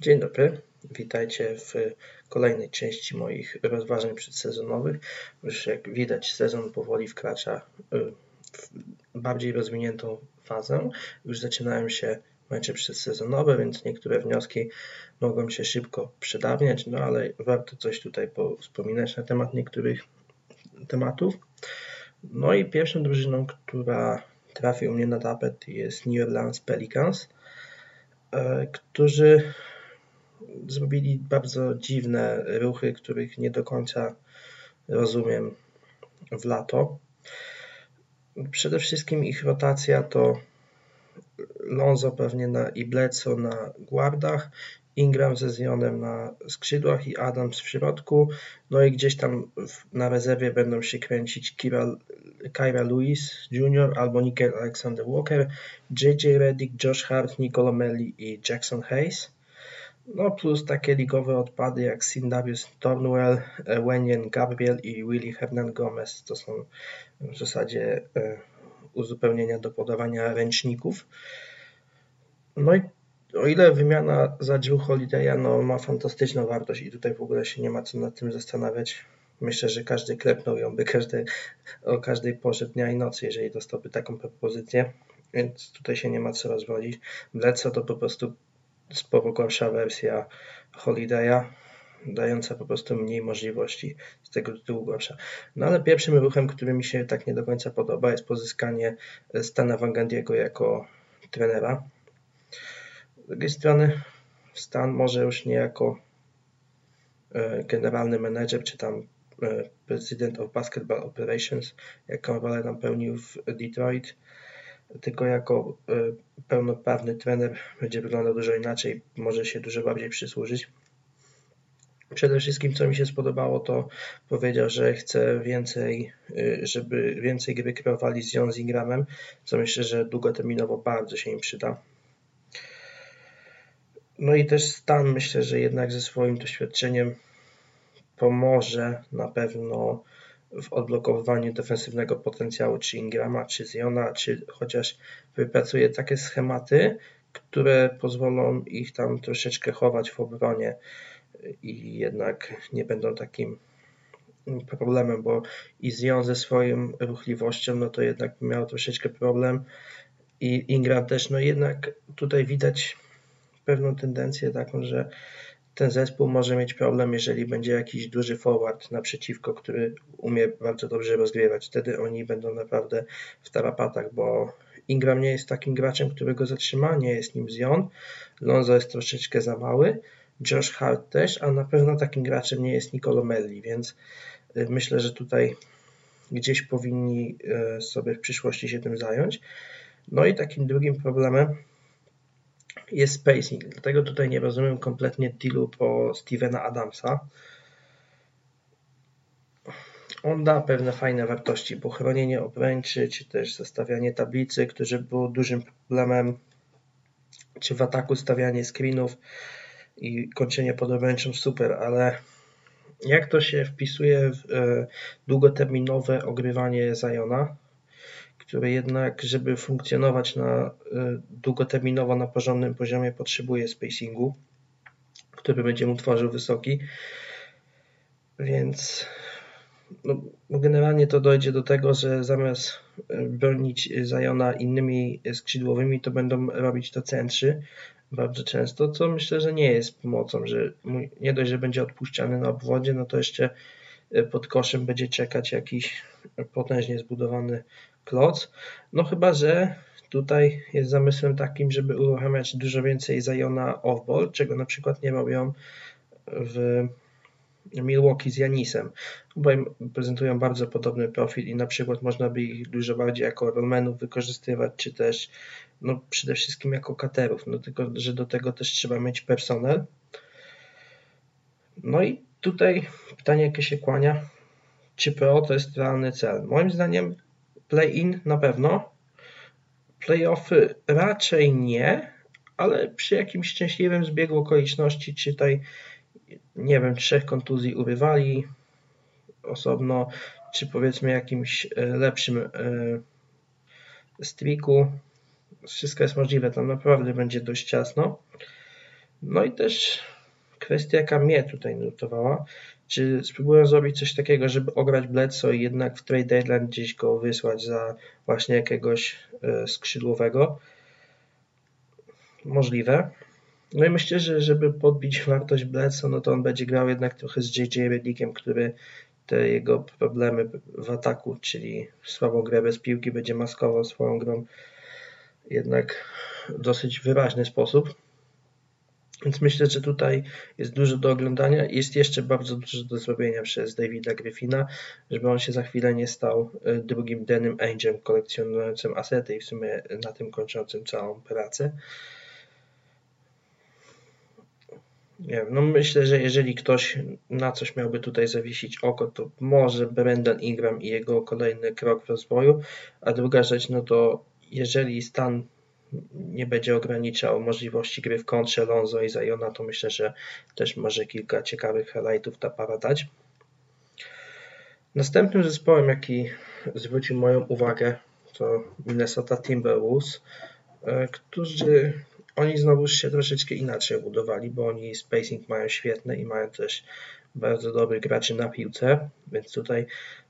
Dzień dobry, witajcie w kolejnej części moich rozważań przedsezonowych. Już jak widać sezon powoli wkracza y, w bardziej rozwiniętą fazę. Już zaczynają się mecze przedsezonowe, więc niektóre wnioski mogą się szybko przedawniać, no ale warto coś tutaj wspominać na temat niektórych tematów. No i pierwszą drużyną, która trafi u mnie na tapet jest New Orleans Pelicans, y, którzy zrobili bardzo dziwne ruchy, których nie do końca rozumiem w lato. Przede wszystkim ich rotacja to Lonzo pewnie na i Bledsoe na guardach, Ingram ze Zionem na skrzydłach i Adams w środku. No i gdzieś tam na rezerwie będą się kręcić Kira, Kyra Lewis Jr. albo Nickel Alexander Walker, JJ Redick, Josh Hart, Nicolo Melli i Jackson Hayes. No plus takie ligowe odpady jak Sindarius Tornwell, e, Wenyen Gabriel i Willy Hernan Gomez to są w zasadzie e, uzupełnienia do podawania ręczników. No i o ile wymiana za Drew Holiday'a no, ma fantastyczną wartość i tutaj w ogóle się nie ma co nad tym zastanawiać. Myślę, że każdy klepnął ją by każdy, o każdej porze dnia i nocy, jeżeli dostałby taką propozycję, więc tutaj się nie ma co rozwodzić. Bledsoe to po prostu sporo gorsza wersja Holiday'a, dająca po prostu mniej możliwości, z tego tytułu gorsza. No ale pierwszym ruchem, który mi się tak nie do końca podoba, jest pozyskanie Stana Wangandiego jako trenera. Z drugiej strony Stan może już nie jako e, generalny menedżer, czy tam e, President of Basketball Operations, jaką rolę nam pełnił w Detroit, tylko jako e, pełnoprawny trener będzie wyglądał dużo inaczej, może się dużo bardziej przysłużyć. Przede wszystkim, co mi się spodobało, to powiedział, że chce więcej, e, żeby więcej gry kreowali z Jon z Ingramem, co myślę, że długoterminowo bardzo się im przyda. No i też Stan myślę, że jednak ze swoim doświadczeniem pomoże na pewno w odblokowywaniu defensywnego potencjału czy Ingrama, czy Ziona, czy chociaż wypracuje takie schematy, które pozwolą ich tam troszeczkę chować w obronie i jednak nie będą takim problemem, bo i Zion ze swoją ruchliwością, no to jednak miał troszeczkę problem i Ingram też, no jednak tutaj widać pewną tendencję taką, że ten zespół może mieć problem, jeżeli będzie jakiś duży forward naprzeciwko, który umie bardzo dobrze rozgrywać. Wtedy oni będą naprawdę w tarapatach, bo Ingram nie jest takim graczem, który go zatrzyma, nie jest nim Zion. Lonzo jest troszeczkę za mały, Josh Hart też, a na pewno takim graczem nie jest Nicolo Melli, więc y, myślę, że tutaj gdzieś powinni y, sobie w przyszłości się tym zająć. No i takim drugim problemem jest spacing. Dlatego tutaj nie rozumiem kompletnie dealu po Stevena Adamsa. On da pewne fajne wartości, bo chronienie obręczy, czy też zostawianie tablicy, które było dużym problemem, czy w ataku stawianie screenów i kończenie pod obręczą super, ale jak to się wpisuje w e, długoterminowe ogrywanie Zajona, który jednak, żeby funkcjonować na y, długoterminowo na porządnym poziomie, potrzebuje spacingu, który będzie mu tworzył wysoki. Więc no, generalnie to dojdzie do tego, że zamiast y, bronić Zajona innymi skrzydłowymi, to będą robić to centrzy bardzo często, co myślę, że nie jest pomocą, że nie dość, że będzie odpuszczany na obwodzie, no to jeszcze y, pod koszem będzie czekać jakiś potężnie zbudowany kloc. No chyba, że tutaj jest zamysłem takim, żeby uruchamiać dużo więcej Zajona off-ball, czego na przykład nie robią w Milwaukee z Janisem. Obaj prezentują bardzo podobny profil i na przykład można by ich dużo bardziej jako rollmenów wykorzystywać, czy też no przede wszystkim jako katerów, no tylko, że do tego też trzeba mieć personel. No i tutaj pytanie, jakie się kłania, czy PO to jest realny cel? Moim zdaniem Play-in na pewno. Playoffy raczej nie, ale przy jakimś szczęśliwym zbiegu okoliczności, czy tutaj, nie wiem, trzech kontuzji urywali osobno, czy powiedzmy jakimś e, lepszym e, streaku, wszystko jest możliwe, tam naprawdę będzie dość ciasno. No i też kwestia, jaka mnie tutaj notowała, czy spróbują zrobić coś takiego, żeby ograć Bledsoe i jednak w trade deadline gdzieś go wysłać za właśnie jakiegoś e, skrzydłowego? Możliwe. No i myślę, że żeby podbić wartość Bledsoe, no to on będzie grał jednak trochę z JJ Redickiem, który te jego problemy w ataku, czyli słabą grę bez piłki, będzie maskował swoją grą jednak w dosyć wyraźny sposób. Więc myślę, że tutaj jest dużo do oglądania. Jest jeszcze bardzo dużo do zrobienia przez Davida Griffina, żeby on się za chwilę nie stał e, drugim Denim Angelem kolekcjonującym asety i w sumie na tym kończącym całą pracę. Nie wiem, no myślę, że jeżeli ktoś na coś miałby tutaj zawiesić oko, to może Brandon Ingram i jego kolejny krok w rozwoju, a druga rzecz, no to jeżeli stan nie będzie ograniczał możliwości gry w kontrze Lonzo i Zajona, to myślę, że też może kilka ciekawych highlightów ta para dać. Następnym zespołem, jaki zwrócił moją uwagę, to Minnesota Timberwolves, e, którzy oni znowu się troszeczkę inaczej budowali, bo oni spacing mają świetny i mają też bardzo dobrych graczy na piłce, więc tutaj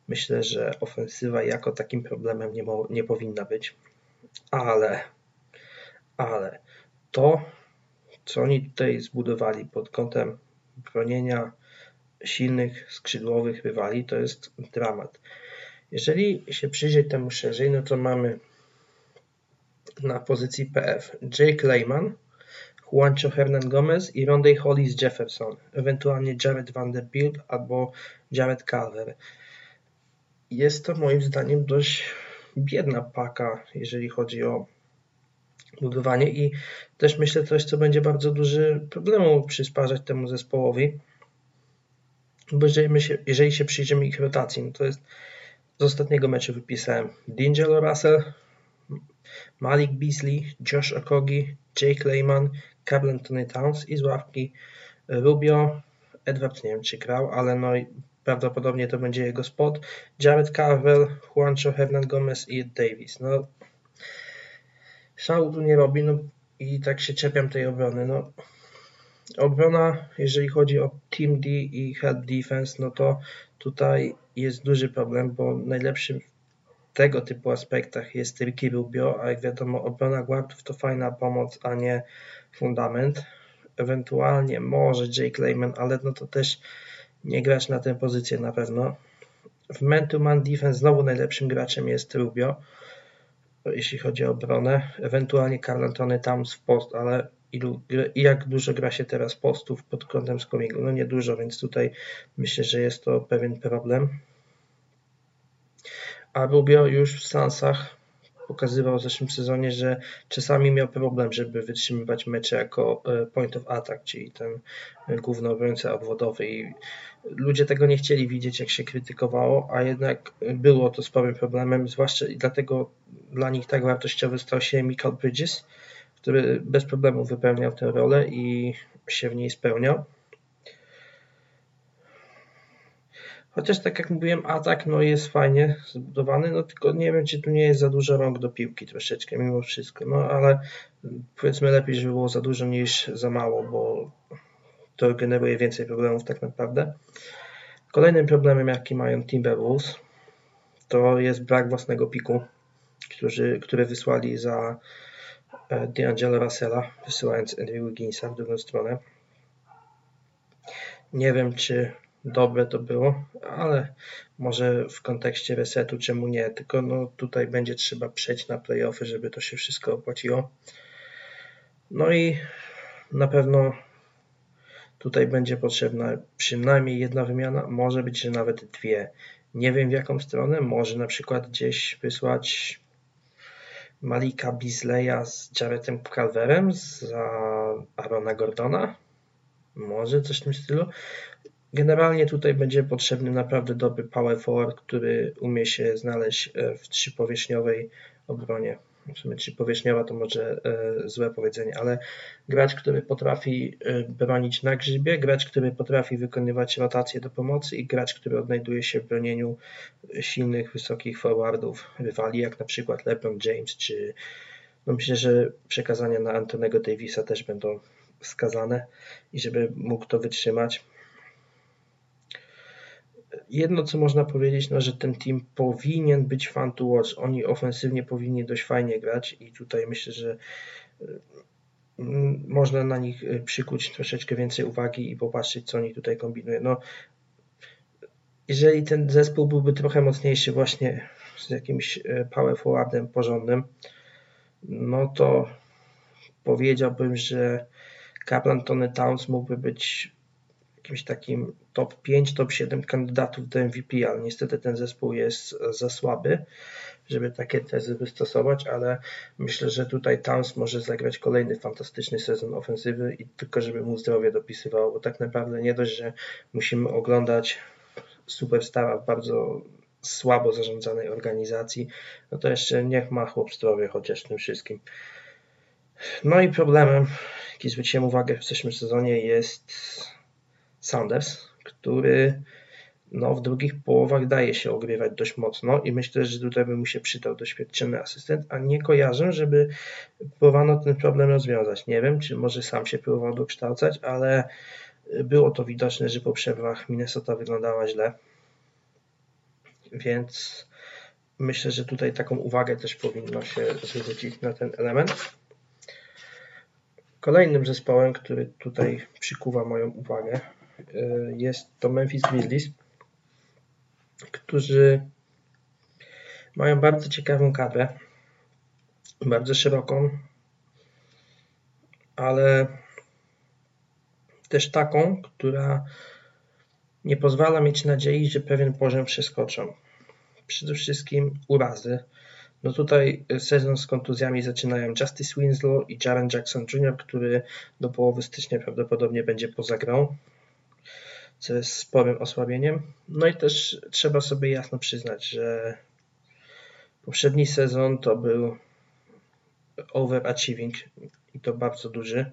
myślę, że ofensywa jako takim problemem nie, nie powinna być. Ale ale to, co oni tutaj zbudowali pod kątem bronienia silnych, skrzydłowych rywali, to jest dramat. Jeżeli się przyjrzeć temu szerzej, no to mamy na pozycji PF Jake Lehman, Juancho Hernan Gomez i Rondé Hollis Jefferson, ewentualnie Jared Vanderbilt albo Jared Calver. Jest to moim zdaniem dość biedna paka, jeżeli chodzi o budowanie i też myślę coś, co będzie bardzo duży problemu przysparzać temu zespołowi, bo jeżeli, się, jeżeli się przyjrzymy ich rotacji, no to jest z ostatniego meczu wypisałem D'Angelo Russell, Malik Beasley, Josh Okogi, Jake Lehman, Carl Anthony Towns i z ławki Rubio, Edwards nie wiem czy grał, ale no prawdopodobnie to będzie jego spot, Jared Carvel, Juancho Hernan Gomez i Davis. No szału tu nie robi, no i tak się czepiam tej obrony. No, obrona, jeżeli chodzi o Team D i Help Defense, no to tutaj jest duży problem, bo najlepszym w tego typu aspektach jest Ricky Rubio, a jak wiadomo obrona guardów to fajna pomoc, a nie fundament. Ewentualnie może Jake Lehman, ale no to też nie grać na tę pozycję na pewno. W man-to-man defense znowu najlepszym graczem jest Rubio jeśli chodzi o obronę. Ewentualnie Carl Antony Towns w post, ale ilu, jak dużo gra się teraz postów pod kątem scoringu? No nie dużo, więc tutaj myślę, że jest to pewien problem. A Rubio już w Sansach pokazywał w zeszłym sezonie, że czasami miał problem, żeby wytrzymywać mecze jako e, point of attack, czyli ten główny obrońca obwodowy i ludzie tego nie chcieli widzieć, jak się krytykowało, a jednak było to sporym problemem, zwłaszcza i dlatego dla nich tak wartościowy stał się Michael Bridges, który bez problemu wypełniał tę rolę i się w niej spełniał. Chociaż tak jak mówiłem, atak no jest fajnie zbudowany, no tylko nie wiem, czy tu nie jest za dużo rąk do piłki troszeczkę mimo wszystko, no ale powiedzmy lepiej, żeby było za dużo niż za mało, bo to generuje więcej problemów tak naprawdę. Kolejnym problemem, jaki mają Timberwolves, to jest brak własnego piku, którzy, które wysłali za e, D'Angelo Russella, wysyłając Andrew Wigginsa w drugą stronę. Nie wiem, czy dobre to było, ale może w kontekście resetu czemu nie, tylko no tutaj będzie trzeba przejść na playoffy, żeby to się wszystko opłaciło. No i na pewno tutaj będzie potrzebna przynajmniej jedna wymiana, może być, że nawet dwie. Nie wiem w jaką stronę, może na przykład gdzieś wysłać Malika Bisleya z Jaredem Calverem za Arona Gordona, może coś w tym stylu. Generalnie tutaj będzie potrzebny naprawdę dobry power forward, który umie się znaleźć e, w trzypowierzchniowej obronie. W sumie trzypowierzchniowa to może e, złe powiedzenie, ale gracz, który potrafi e, bronić na grzybie, gracz, który potrafi wykonywać rotacje do pomocy i gracz, który odnajduje się w bronieniu silnych, wysokich forwardów rywali, jak na przykład LeBron James, czy no myślę, że przekazania na Antonego Davisa też będą wskazane i żeby mógł to wytrzymać. Jedno, co można powiedzieć, no, że ten team powinien być fun to watch. Oni ofensywnie powinni dość fajnie grać i tutaj myślę, że mm, można na nich y, przykuć troszeczkę więcej uwagi i popatrzeć, co oni tutaj kombinują. No, jeżeli ten zespół byłby trochę mocniejszy właśnie z jakimś y, power forwardem porządnym, no to powiedziałbym, że Kaplan Tony Towns mógłby być jakimś takim top 5, top 7 kandydatów do MVP, ale niestety ten zespół jest za słaby, żeby takie tezy wystosować, ale myślę, że tutaj Towns może zagrać kolejny fantastyczny sezon ofensywy i tylko żeby mu zdrowie dopisywało, bo tak naprawdę nie dość, że musimy oglądać superstara w bardzo słabo zarządzanej organizacji, no to jeszcze niech ma chłop zdrowie chociaż tym wszystkim. No i problemem, jaki zwróciłem uwagę w zeszłym sezonie jest Sanders, który no, w drugich połowach daje się ogrywać dość mocno i myślę, że tutaj by mu się przydał doświadczony asystent, a nie kojarzę, żeby próbowano ten problem rozwiązać. Nie wiem, czy może sam się próbował dokształcać, ale było to widoczne, że po przerwach Minnesota wyglądała źle. Więc myślę, że tutaj taką uwagę też powinno się zwrócić na ten element. Kolejnym zespołem, który tutaj przykuwa moją uwagę, jest to Memphis Grizzlies, którzy mają bardzo ciekawą kadrę, bardzo szeroką, ale też taką, która nie pozwala mieć nadziei, że pewien poziom przeskoczą. Przede wszystkim urazy. No tutaj sezon z kontuzjami zaczynają Justice Winslow i Jaren Jackson Jr., który do połowy stycznia prawdopodobnie będzie poza grą, co jest sporym osłabieniem. No i też trzeba sobie jasno przyznać, że poprzedni sezon to był overachieving i to bardzo duży.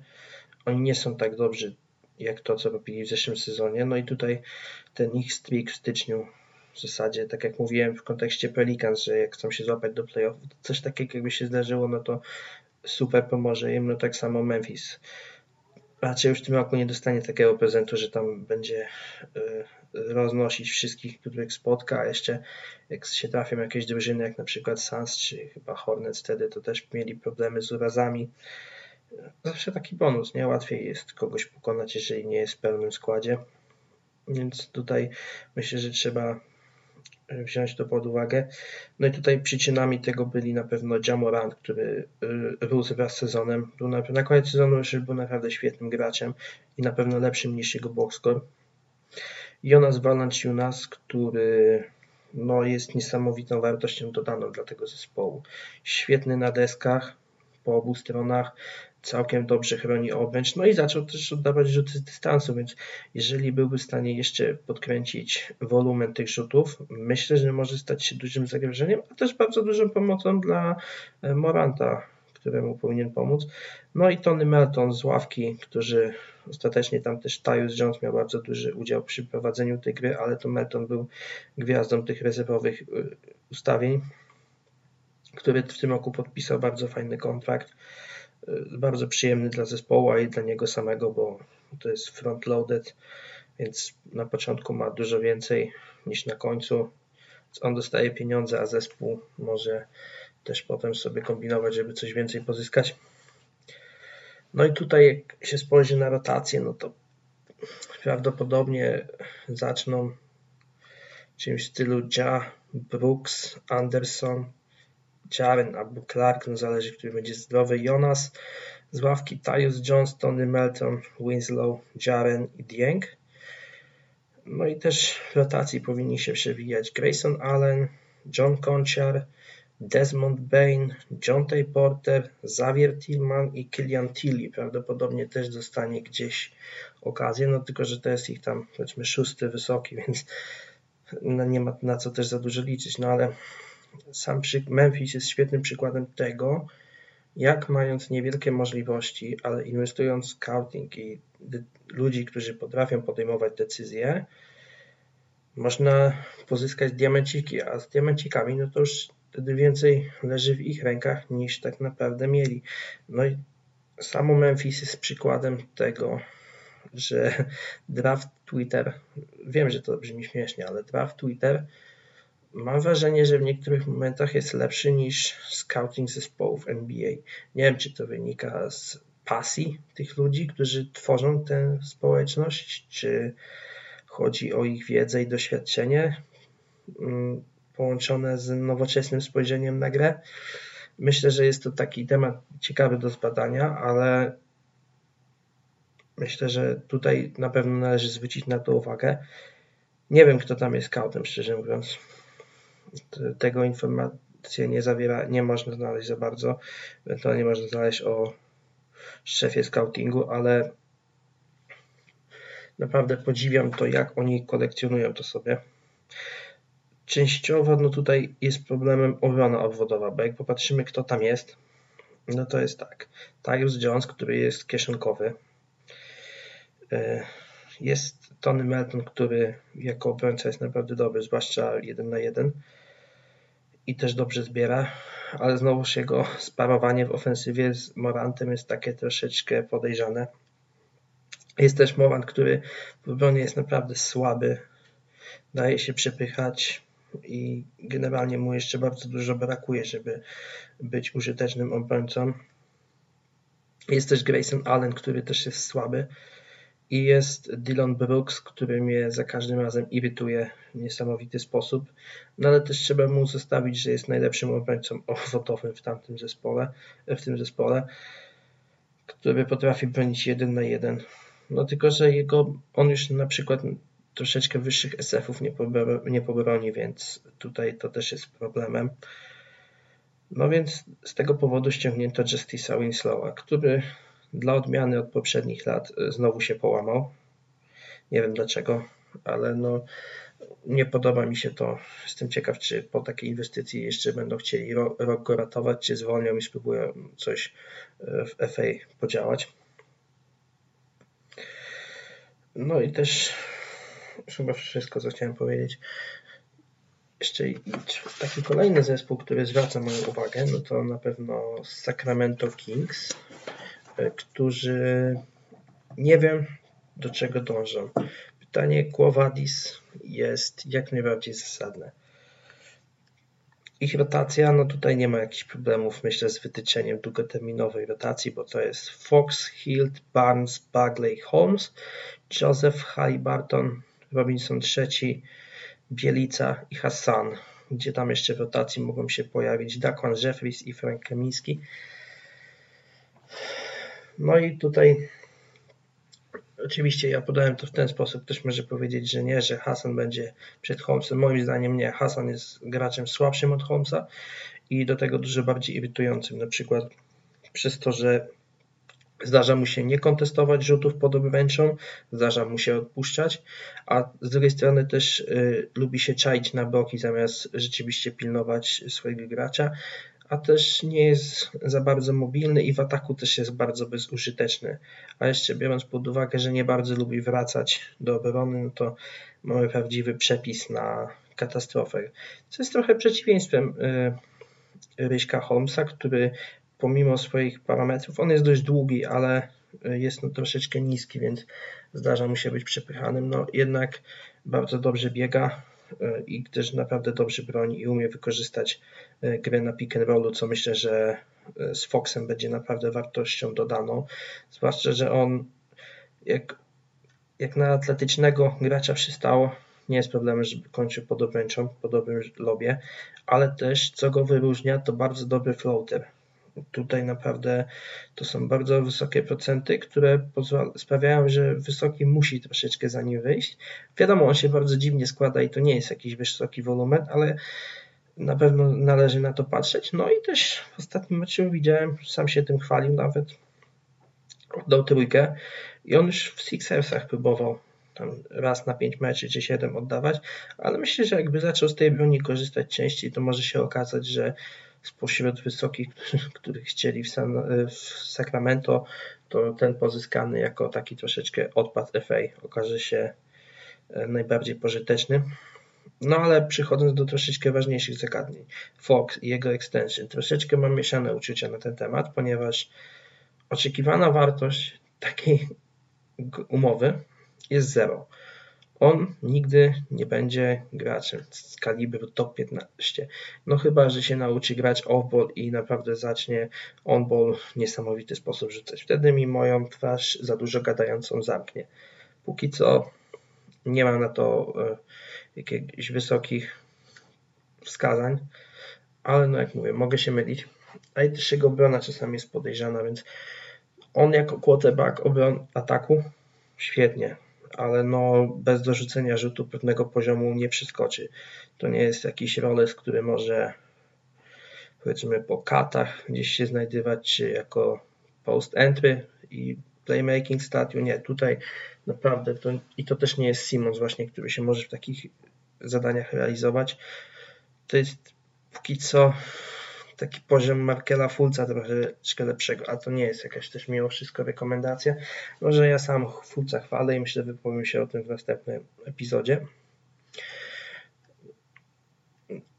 Oni nie są tak dobrzy jak to, co robili w zeszłym sezonie. No i tutaj ten ich streak w styczniu w zasadzie, tak jak mówiłem w kontekście Pelicans, że jak chcą się złapać do playoff, coś takiego jakby się zdarzyło, no to super pomoże im, no tak samo Memphis. Raczej już w tym roku nie dostanie takiego prezentu, że tam będzie y, roznosić wszystkich, których spotka, a jeszcze jak się trafią jakieś drużyny, jak na przykład Suns czy chyba Hornets wtedy, to też mieli problemy z urazami zawsze taki bonus, nie? Łatwiej jest kogoś pokonać, jeżeli nie jest w pełnym składzie. Więc tutaj myślę, że trzeba wziąć to pod uwagę. No i tutaj przyczynami tego byli na pewno Jamorant, który y, rósł wraz z sezonem. Był na, na koniec sezonu już był naprawdę świetnym graczem i na pewno lepszym niż jego boxscore. Jonas Valanciunas, który no, jest niesamowitą wartością dodaną dla tego zespołu. Świetny na deskach po obu stronach, całkiem dobrze chroni obręcz, no i zaczął też oddawać rzuty z dystansu, więc jeżeli byłby w stanie jeszcze podkręcić wolumen tych rzutów, myślę, że może stać się dużym zagrożeniem, a też bardzo dużą pomocą dla e, Moranta, któremu powinien pomóc. No i Tony Melton z ławki, którzy ostatecznie tam też Tyus Jones miał bardzo duży udział przy prowadzeniu tej gry, ale to Melton był gwiazdą tych rezerwowych e, ustawień, który w tym roku podpisał bardzo fajny kontrakt. Y, bardzo przyjemny dla zespołu, i dla niego samego, bo to jest front-loaded, więc na początku ma dużo więcej niż na końcu. On dostaje pieniądze, a zespół może też potem sobie kombinować, żeby coś więcej pozyskać. No i tutaj jak się spojrzy na rotację, no to prawdopodobnie zaczną czymś w stylu Ja, Brooks, Anderson, Jaren albo Clark, no zależy, który będzie zdrowy. Jonas z ławki Tyus Jones, Tony Melton, Winslow, Jaren i Dieng. No i też w rotacji powinni się przewijać Grayson Allen, John Conchar, Desmond Bain, John Tay Porter, Xavier Tillman i Killian Tilly. Prawdopodobnie też dostanie gdzieś okazję, no tylko, że to jest ich tam powiedzmy szósty wysoki, więc no nie ma na co też za dużo liczyć, no ale sam Memphis jest świetnym przykładem tego, jak mając niewielkie możliwości, ale inwestując w scouting i ludzi, którzy potrafią podejmować decyzje, można pozyskać diamenciki, a z diamencikami no to już wtedy więcej leży w ich rękach niż tak naprawdę mieli. No i samo Memphis jest przykładem tego, że draft Twitter, wiem, że to brzmi śmiesznie, ale draft Twitter mam wrażenie, że w niektórych momentach jest lepszy niż scouting zespołów NBA. Nie wiem, czy to wynika z pasji tych ludzi, którzy tworzą tę społeczność, czy chodzi o ich wiedzę i doświadczenie mm, połączone z nowoczesnym spojrzeniem na grę. Myślę, że jest to taki temat ciekawy do zbadania, ale myślę, że tutaj na pewno należy zwrócić na to uwagę. Nie wiem, kto tam jest scoutem, szczerze mówiąc. Tego informacji nie zawiera, nie można znaleźć za bardzo. To nie można znaleźć o szefie scoutingu, ale naprawdę podziwiam to, jak oni kolekcjonują to sobie. Częściowo no tutaj jest problemem obrona obwodowa, bo jak popatrzymy, kto tam jest, no to jest tak. Tyus Jones, który jest kieszonkowy. Jest Tony Melton, który jako obrońca jest naprawdę dobry, zwłaszcza 1 na 1 i też dobrze zbiera, ale znowuż jego sparowanie w ofensywie z Morantem jest takie troszeczkę podejrzane. Jest też Morant, który w obronie jest naprawdę słaby, daje się przepychać i generalnie mu jeszcze bardzo dużo brakuje, żeby być użytecznym obrońcą. Jest też Grayson Allen, który też jest słaby. I jest Dylan Brooks, który mnie za każdym razem irytuje w niesamowity sposób. No ale też trzeba mu zostawić, że jest najlepszym obrońcą owocowym w tamtym zespole, w tym zespole, który potrafi bronić jeden na jeden. No tylko, że jego, on już na przykład troszeczkę wyższych SF-ów nie, nie pobroni, więc tutaj to też jest problemem. No więc z tego powodu ściągnięto Justice'a Winslowa, który dla odmiany od poprzednich lat e, znowu się połamał. Nie wiem dlaczego, ale no nie podoba mi się to. Jestem ciekaw, czy po takiej inwestycji jeszcze będą chcieli rok go ratować, czy zwolnią i spróbują coś e, w FA podziałać. No i też chyba wszystko, co chciałem powiedzieć. Jeszcze taki kolejny zespół, który zwraca moją uwagę, no to na pewno Sacramento Kings, którzy nie wiem do czego dążą. Pytanie Quo Vadis jest jak najbardziej zasadne. Ich rotacja, no tutaj nie ma jakichś problemów, myślę, z wytyczeniem długoterminowej rotacji, bo to jest Fox, Hilt, Barnes, Bagley, Holmes, Joseph, Halliburton, Robinson III, Bielica i Hassan, gdzie tam jeszcze w rotacji mogą się pojawić Daquan Jeffries i Frank Kamiński. No i tutaj oczywiście ja podałem to w ten sposób. Ktoś może powiedzieć, że nie, że Hassan będzie przed Holmesem. Moim zdaniem nie. Hassan jest graczem słabszym od Holmesa i do tego dużo bardziej irytującym. Na przykład przez to, że Zdarza mu się nie kontestować rzutów pod obręczą, zdarza mu się odpuszczać, a z drugiej strony też y, lubi się czaić na boki zamiast rzeczywiście pilnować swojego gracza, a też nie jest za bardzo mobilny i w ataku też jest bardzo bezużyteczny. A jeszcze biorąc pod uwagę, że nie bardzo lubi wracać do obrony, no to mamy prawdziwy przepis na katastrofę. Co jest trochę przeciwieństwem y, Ryśka Holmesa, który pomimo swoich parametrów, on jest dość długi, ale e, jest no troszeczkę niski, więc zdarza mu się być przepychanym. No jednak bardzo dobrze biega i też naprawdę dobrze broni i umie wykorzystać e, grę na pick and rollu, co myślę, że z Foxem będzie naprawdę wartością dodaną. Zwłaszcza, że on jak, jak na atletycznego gracza przystało, nie jest problemem, żeby kończył pod obręczą, po dobrym lobie, ale też co go wyróżnia, to bardzo dobry floater. Tutaj naprawdę to są bardzo wysokie procenty, które sprawiają, że wysoki musi troszeczkę za nim wyjść. Wiadomo, on się bardzo dziwnie składa i to nie jest jakiś wysoki wolumen, ale na pewno należy na to patrzeć. No i też w ostatnim meczu widziałem, sam się tym chwalił nawet, oddał trójkę i on już w Sixersach próbował tam raz na 5 meczy czy 7 oddawać, ale myślę, że jakby zaczął z tej broni korzystać częściej, to może się okazać, że spośród wysokich, których chcieli w, San, w Sacramento, to ten pozyskany jako taki troszeczkę odpad FA okaże się e, najbardziej pożyteczny. No ale przychodząc do troszeczkę ważniejszych zagadnień, Fox i jego extension, troszeczkę mam mieszane uczucia na ten temat, ponieważ oczekiwana wartość takiej umowy jest zero. On nigdy nie będzie graczem z kalibru top 15. No chyba, że się nauczy grać off-ball i naprawdę zacznie on-ball w niesamowity sposób rzucać. Wtedy mi moją twarz za dużo gadającą zamknie. Póki co nie mam na to e, jakichś wysokich wskazań, ale no jak mówię, mogę się mylić. A i też jego obrona czasami jest podejrzana, więc on jako quarterback obron ataku świetnie, ale no bez dorzucenia rzutu pewnego poziomu nie przeskoczy. To nie jest jakiś roles, który może powiedzmy po katach gdzieś się znajdywać, czy jako post entry i playmaking stadium. Nie, tutaj naprawdę to i to też nie jest Simons właśnie, który się może w takich zadaniach realizować. To jest póki co taki poziom Markela Fulca troszeczkę lepszego, a to nie jest jakaś też mimo wszystko rekomendacja. Może ja sam Fulca chwalę i myślę, wypowiem się o tym w następnym epizodzie.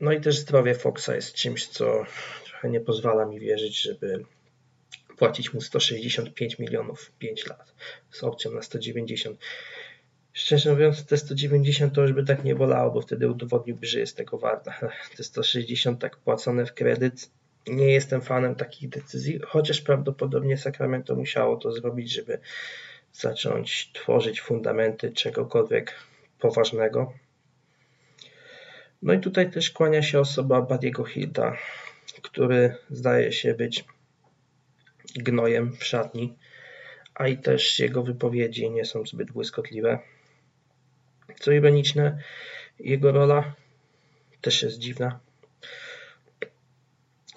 No i też zdrowie Foxa jest czymś, co trochę nie pozwala mi wierzyć, żeby płacić mu 165 milionów 5 lat z opcją na 190. Szczerze mówiąc, te 190 to już by tak nie bolało, bo wtedy udowodniłby, że jest tego warta. Te 160 tak płacone w kredyt. Nie jestem fanem takich decyzji, chociaż prawdopodobnie Sacramento musiało to zrobić, żeby zacząć tworzyć fundamenty czegokolwiek poważnego. No i tutaj też kłania się osoba Badiego Hilda, który zdaje się być gnojem w szatni, a i też jego wypowiedzi nie są zbyt błyskotliwe. Co ironiczne, jego rola też jest dziwna.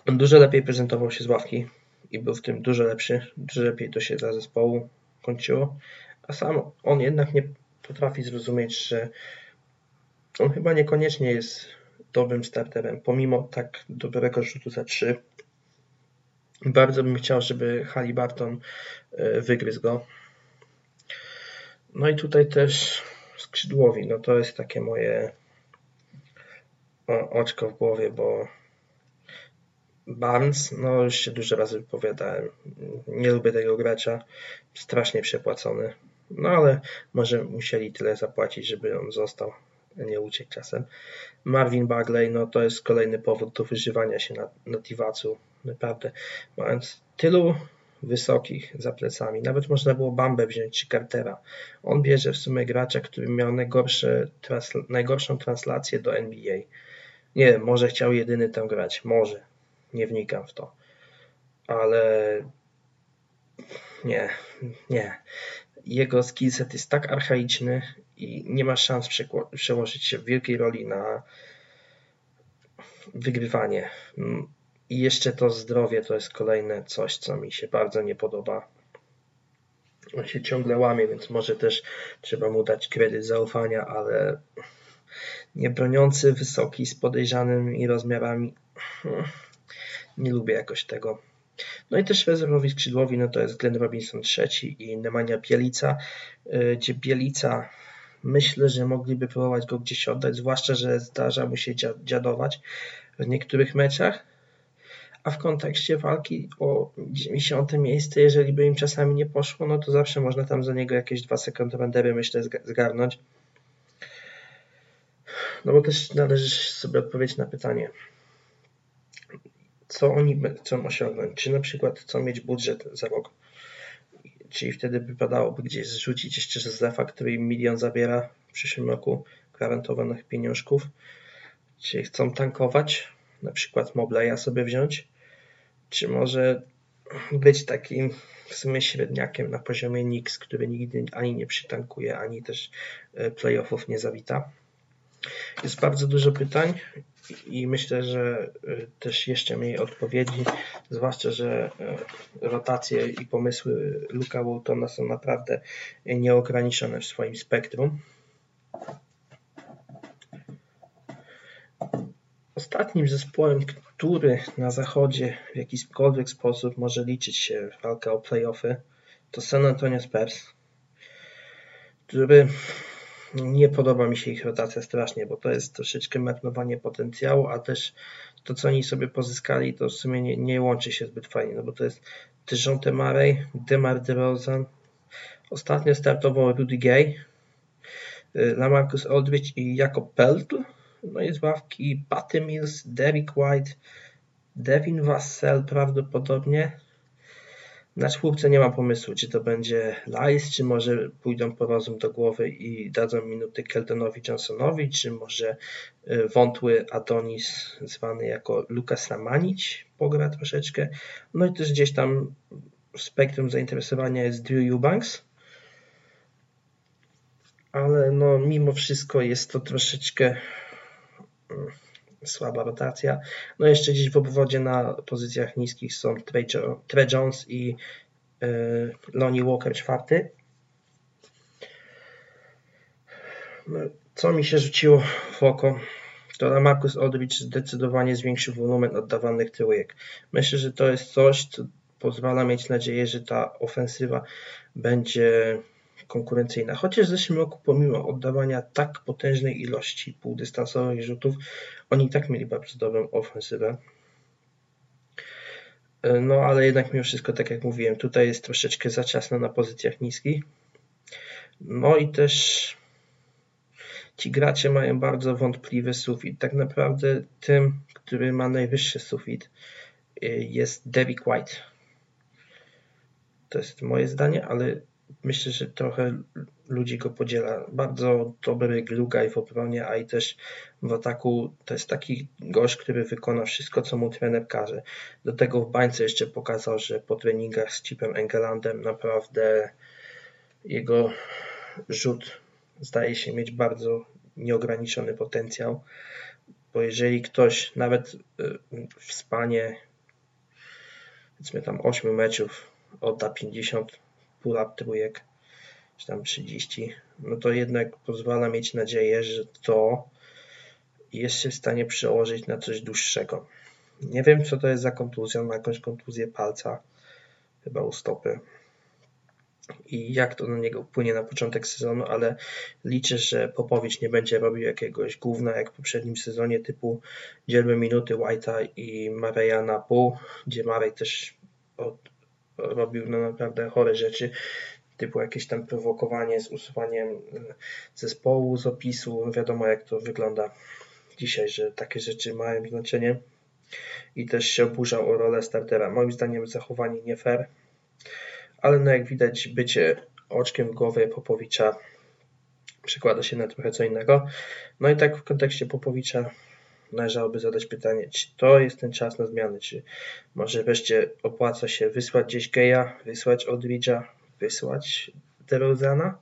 On dużo lepiej prezentował się z ławki i był w tym dużo lepszy, dużo lepiej to się dla zespołu kończyło, a sam on jednak nie potrafi zrozumieć, że on chyba niekoniecznie jest dobrym starterem, pomimo tak dobrego rzutu za 3. Bardzo bym chciał, żeby Halliburton e, wygryzł go. No i tutaj też skrzydłowi, no to jest takie moje oczko w głowie, bo Barnes, no już się dużo razy wypowiadałem, nie lubię tego gracza, strasznie przepłacony, no ale może musieli tyle zapłacić, żeby on został, nie uciekł czasem. Marvin Bagley, no to jest kolejny powód do wyżywania się na, na naprawdę, mając tylu wysokich za plecami. Nawet można było Bambę wziąć czy Cartera. On bierze w sumie gracza, który miał najgorsze, transl najgorszą translację do NBA. Nie wiem, może chciał jedyny tam grać. Może. Nie wnikam w to. Ale nie, nie. Jego skillset jest tak archaiczny i nie ma szans przełożyć się w wielkiej roli na wygrywanie. I jeszcze to zdrowie to jest kolejne coś, co mi się bardzo nie podoba. On się ciągle łamie, więc może też trzeba mu dać kredyt zaufania, ale nie broniący wysoki z podejrzanymi rozmiarami. Nie lubię jakoś tego. No i też rezerwowi skrzydłowi, no to jest Glenn Robinson trzeci i Nemanja Bielica, y, gdzie Bielica myślę, że mogliby próbować go gdzieś oddać, zwłaszcza, że zdarza mu się dziadować w niektórych meczach a w kontekście walki o 90 miejsce, jeżeli by im czasami nie poszło, no to zawsze można tam za niego jakieś dwa second rendery, myślę, zgarnąć. No bo też należy sobie odpowiedzieć na pytanie, co oni chcą osiągnąć. Czy na przykład chcą mieć budżet za rok, czyli wtedy wypadałoby gdzieś zrzucić jeszcze z Zefa, który im milion zabiera w przyszłym roku gwarantowanych pieniążków. Czy chcą tankować, na przykład Mobleya sobie wziąć, czy może być takim w sumie średniakiem na poziomie Nix, który nigdy ani nie przytankuje, ani też e, playoffów nie zawita. Jest bardzo dużo pytań i myślę, że e, też jeszcze mniej odpowiedzi, zwłaszcza, że e, rotacje i pomysły Luka Waltona są naprawdę nieograniczone w swoim spektrum. Ostatnim zespołem, który na zachodzie w jakikolwiek sposób może liczyć się walka o playoffy, to San Antonio Spurs, który nie podoba mi się ich rotacja strasznie, bo to jest troszeczkę marnowanie potencjału, a też to, co oni sobie pozyskali, to w sumie nie, nie łączy się zbyt fajnie, no bo to jest Dejounte Murray, DeMar DeRozan. Ostatnio startował Rudy Gay, y, Lamarcus Aldridge i Jakob Peltl. No i z ławki Patty Mills, Derek White, Devin Vassell prawdopodobnie. Na czwórce nie ma pomysłu, czy to będzie Lice, czy może pójdą po rozum do głowy i dadzą minuty Keltonowi Johnsonowi, czy może y, wątły Adonis, zwany jako Lukas Lamanić, pogra troszeczkę. No i też gdzieś tam spektrum zainteresowania jest Drew Eubanks. Ale no mimo wszystko jest to troszeczkę słaba rotacja. No jeszcze gdzieś w obwodzie na pozycjach niskich są Trey Jones i yy, Lonnie Walker czwarty. No, co mi się rzuciło w oko, to Marcus Aldridge zdecydowanie zwiększył wolumen oddawanych trójek. Myślę, że to jest coś, co pozwala mieć nadzieję, że ta ofensywa będzie konkurencyjna. Chociaż w zeszłym roku, pomimo oddawania tak potężnej ilości półdystansowych rzutów, oni i tak mieli bardzo dobrą ofensywę. No ale jednak mimo wszystko, tak jak mówiłem, tutaj jest troszeczkę za ciasno na pozycjach niskich. No i też ci gracze mają bardzo wątpliwy sufit. Tak naprawdę tym, który ma najwyższy sufit jest Derek White. To jest moje zdanie, ale myślę, że trochę ludzi go podziela. Bardzo dobry glugaj w obronie, a i też w ataku to jest taki gość, który wykona wszystko, co mu trener każe. Do tego w bańce jeszcze pokazał, że po treningach z Chipem Engelandem naprawdę jego rzut zdaje się mieć bardzo nieograniczony potencjał, bo jeżeli ktoś nawet y, w spanie powiedzmy tam 8 meczów odda 50 pull-up trójek, czy tam 30, no to jednak pozwala mieć nadzieję, że to jest się w stanie przełożyć na coś dłuższego. Nie wiem, co to jest za kontuzja, ma jakąś kontuzję palca, chyba u stopy. I jak to na niego wpłynie na początek sezonu, ale liczę, że Popowicz nie będzie robił jakiegoś gówna jak w poprzednim sezonie typu dzielmy minuty White'a i Mareya na pół, gdzie Marej też od, robił no naprawdę chore rzeczy, typu jakieś tam prowokowanie z usuwaniem e, zespołu z opisu. Wiadomo, jak to wygląda dzisiaj, że takie rzeczy mają znaczenie. I też się oburzał o rolę startera. Moim zdaniem zachowanie nie fair, ale no jak widać, bycie oczkiem w głowie Popowicza przekłada się na trochę co innego. No i tak w kontekście Popowicza należałoby zadać pytanie, czy to jest ten czas na zmiany, czy może wreszcie opłaca się wysłać gdzieś Geja, wysłać Odridge'a, wysłać DeRozana,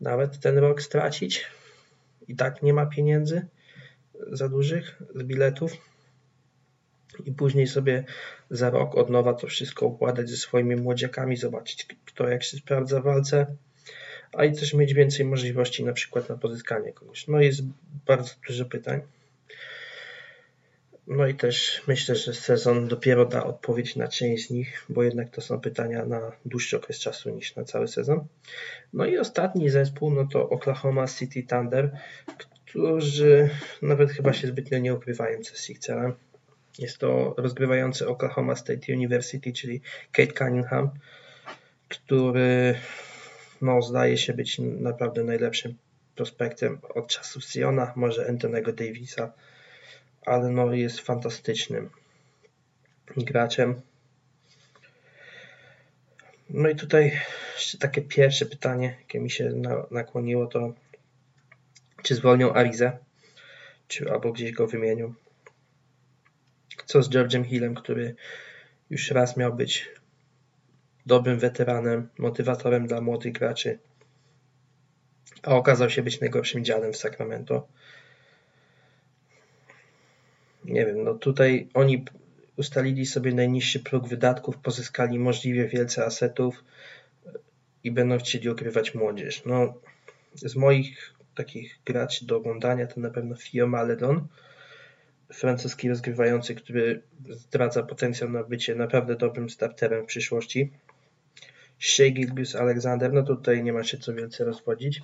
nawet ten rok stracić? I tak nie ma pieniędzy za dużych z biletów? I później sobie za rok od nowa to wszystko układać ze swoimi młodziakami, zobaczyć kto jak się sprawdza w walce, a i też mieć więcej możliwości na przykład na pozyskanie kogoś. No jest bardzo dużo pytań. No i też myślę, że sezon dopiero da odpowiedź na część z nich, bo jednak to są pytania na dłuższy okres czasu niż na cały sezon. No i ostatni zespół, no to Oklahoma City Thunder, którzy nawet chyba się zbytnio nie ukrywają przez ich celem. Jest to rozgrywający Oklahoma State University, czyli Kate Cunningham, który no, zdaje się być naprawdę najlepszym prospektem od czasów Siona, może Antonego Davisa, ale no, jest fantastycznym graczem. No i tutaj jeszcze takie pierwsze pytanie, jakie mi się nakłoniło, to czy zwolnią Arizę, czy albo gdzieś go wymienią. Co z George'em Hillem, który już raz miał być dobrym weteranem, motywatorem dla młodych graczy, a okazał się być najgorszym dziadem w Sacramento. Nie wiem, no tutaj oni ustalili sobie najniższy próg wydatków, pozyskali możliwie wielce asetów i będą chcieli okrywać młodzież. No, z moich takich graczy do oglądania to na pewno Fio Maledon, francuski rozgrywający, który zdradza potencjał na bycie naprawdę dobrym starterem w przyszłości. Shea Gilgus Alexander, no tutaj nie ma się co wielce rozwodzić.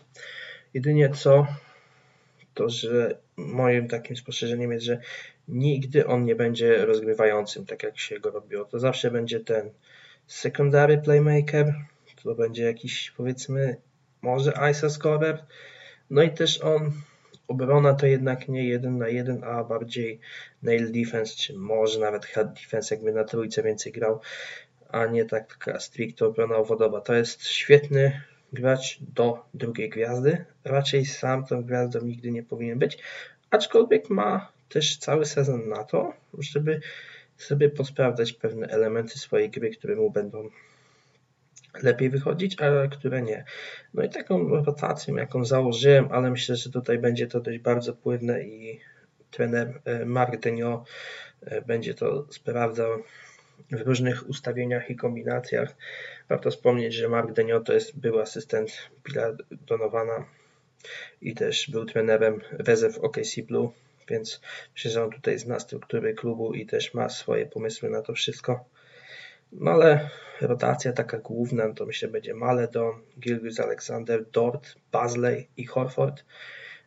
Jedynie co, to że moim takim spostrzeżeniem jest, że nigdy on nie będzie rozgrywającym, tak jak się go robiło. To zawsze będzie ten secondary playmaker, to będzie jakiś powiedzmy może ISO scorer, no i też on obrona to jednak nie jeden na jeden, a bardziej nail defense, czy może nawet hard defense, jakby na trójce więcej grał, a nie taka stricte obrona owodowa. To jest świetny gracz do drugiej gwiazdy. Raczej sam tą gwiazdą nigdy nie powinien być, aczkolwiek ma też cały sezon na to, żeby sobie posprawdzać pewne elementy swojej gry, które mu będą lepiej wychodzić, a które nie. No i taką rotacją, jaką założyłem, ale myślę, że tutaj będzie to dość bardzo płynne i trener e, Mark Denio e, będzie to sprawdzał w różnych ustawieniach i kombinacjach. Warto wspomnieć, że Mark Denio to jest był asystent Billa Donowana i też był trenerem rezerw OKC Blue, więc myślę, że on tutaj zna struktury klubu i też ma swoje pomysły na to wszystko. No ale rotacja taka główna to myślę będzie Maledon, Gilgis Alexander, Dort, Basley i Horford.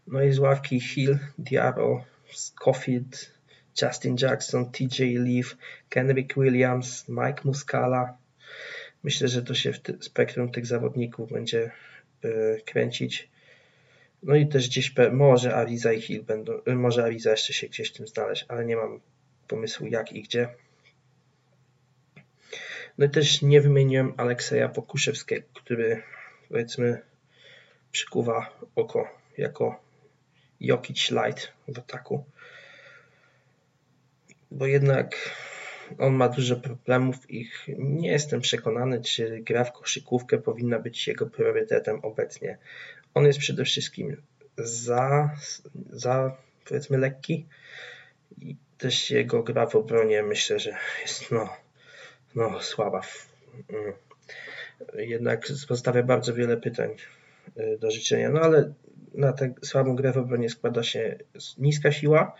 No i z ławki Hill, Diaro, Scofield, Justin Jackson, TJ Leaf, Kenrick Williams, Mike Muscala. Myślę, że to się w spektrum tych zawodników będzie yy, kręcić. No i też gdzieś może Ariza i Hill będą, yy, może Ariza jeszcze się gdzieś tym znaleźć, ale nie mam pomysłu jak i gdzie. No i też nie wymieniłem Alekseja Pokuszewskiego, który powiedzmy przykuwa oko jako Jokic Light w ataku. Bo jednak on ma dużo problemów i nie jestem przekonany, czy gra w koszykówkę powinna być jego priorytetem obecnie. On jest przede wszystkim za, za powiedzmy lekki i też jego gra w obronie myślę, że jest no no, słaba. Mm. Jednak pozostawia bardzo wiele pytań y, do życzenia. No ale na tę słabą grę w obronie składa się niska siła.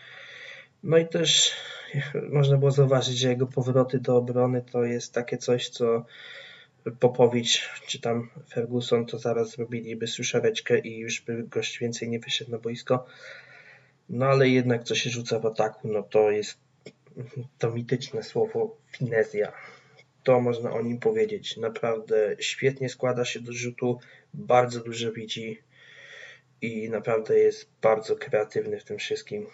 No i też można było zauważyć, że jego powroty do obrony to jest takie coś, co Popowicz czy tam Ferguson to zaraz zrobiliby suszareczkę i już by gość więcej nie wyszedł na boisko. No ale jednak co się rzuca w ataku, no to jest to mityczne słowo finezja to można o nim powiedzieć. Naprawdę świetnie składa się do rzutu, bardzo dużo widzi i naprawdę jest bardzo kreatywny w tym wszystkim.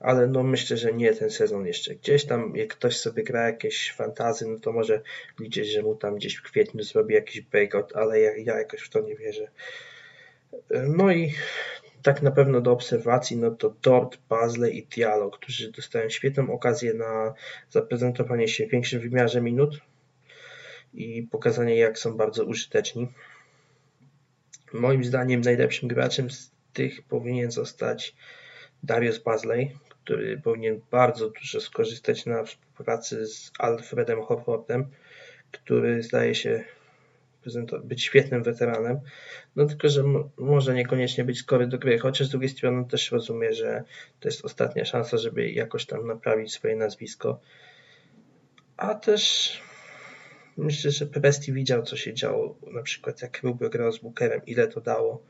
Ale no myślę, że nie ten sezon jeszcze. Gdzieś tam, jak ktoś sobie gra jakieś fantazy, no to może liczyć, że mu tam gdzieś w kwietniu zrobi jakiś breakout, ale ja, ja jakoś w to nie wierzę. No i tak na pewno do obserwacji, no to Dort, Bazley i Diallo, którzy dostają świetną okazję na zaprezentowanie się w większym wymiarze minut i pokazanie, jak są bardzo użyteczni. Moim zdaniem najlepszym graczem z tych powinien zostać Darius Bazley, który powinien bardzo dużo skorzystać na współpracy z Alfredem Horfordem, który zdaje się być świetnym weteranem, no tylko, że może niekoniecznie być skory do gry, chociaż z drugiej strony też rozumie, że to jest ostatnia szansa, żeby jakoś tam naprawić swoje nazwisko. A też myślę, że Presti widział, co się działo, na przykład jak Rubio grał z Bookerem, ile to dało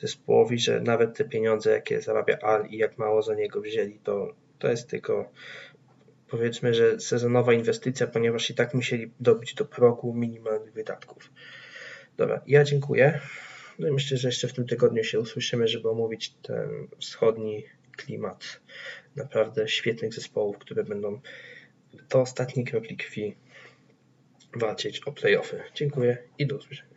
zespołowi, że nawet te pieniądze, jakie zarabia Al i jak mało za niego wzięli, to, to jest tylko powiedzmy, że sezonowa inwestycja, ponieważ i tak musieli dobić do progu minimalnych wydatków. Dobra, ja dziękuję. No i myślę, że jeszcze w tym tygodniu się usłyszymy, żeby omówić ten wschodni klimat naprawdę świetnych zespołów, które będą do ostatniej kropli krwi walczyć o playoffy. Dziękuję i do usłyszenia.